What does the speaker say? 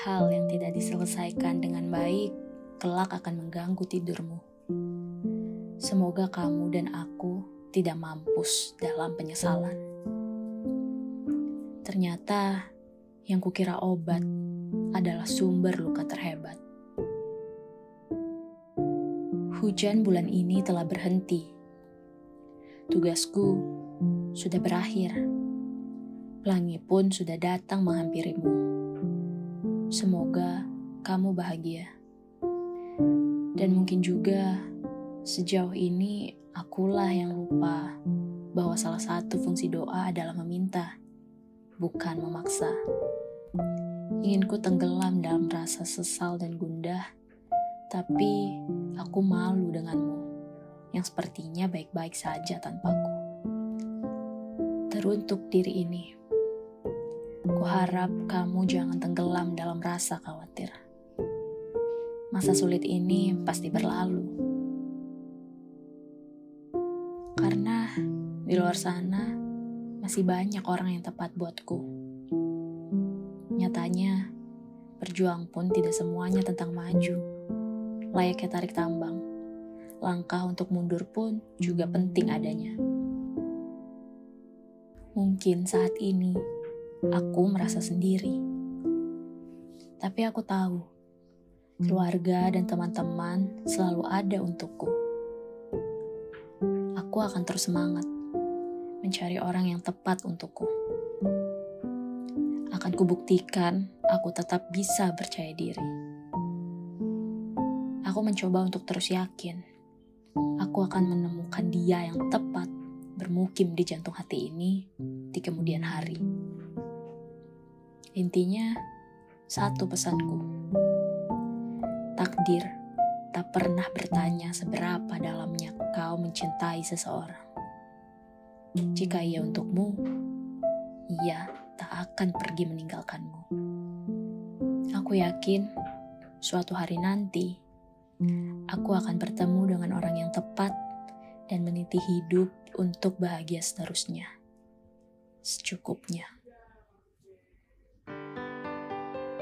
Hal yang tidak diselesaikan dengan baik kelak akan mengganggu tidurmu. Semoga kamu dan aku tidak mampus dalam penyesalan. Ternyata yang kukira obat adalah sumber luka terhebat. Hujan bulan ini telah berhenti. Tugasku sudah berakhir. Pelangi pun sudah datang menghampirimu. Semoga kamu bahagia. Dan mungkin juga sejauh ini akulah yang lupa bahwa salah satu fungsi doa adalah meminta, bukan memaksa. Inginku tenggelam dalam rasa sesal dan gundah, tapi aku malu denganmu yang sepertinya baik-baik saja tanpaku. Teruntuk diri ini, kuharap kamu jangan tenggelam dalam rasa khawatir. Masa sulit ini pasti berlalu. Karena di luar sana masih banyak orang yang tepat buatku. Nyatanya, berjuang pun tidak semuanya tentang maju. Layaknya tarik tambang, langkah untuk mundur pun juga penting adanya. Mungkin saat ini aku merasa sendiri, tapi aku tahu keluarga dan teman-teman selalu ada untukku. Aku akan terus semangat mencari orang yang tepat untukku. Akan kubuktikan aku tetap bisa percaya diri. Aku mencoba untuk terus yakin. Aku akan menemukan dia yang tepat bermukim di jantung hati ini di kemudian hari. Intinya, satu pesanku takdir tak pernah bertanya seberapa dalamnya kau mencintai seseorang. Jika ia untukmu, ia tak akan pergi meninggalkanmu. Aku yakin suatu hari nanti aku akan bertemu dengan orang yang tepat dan meniti hidup untuk bahagia seterusnya. Secukupnya.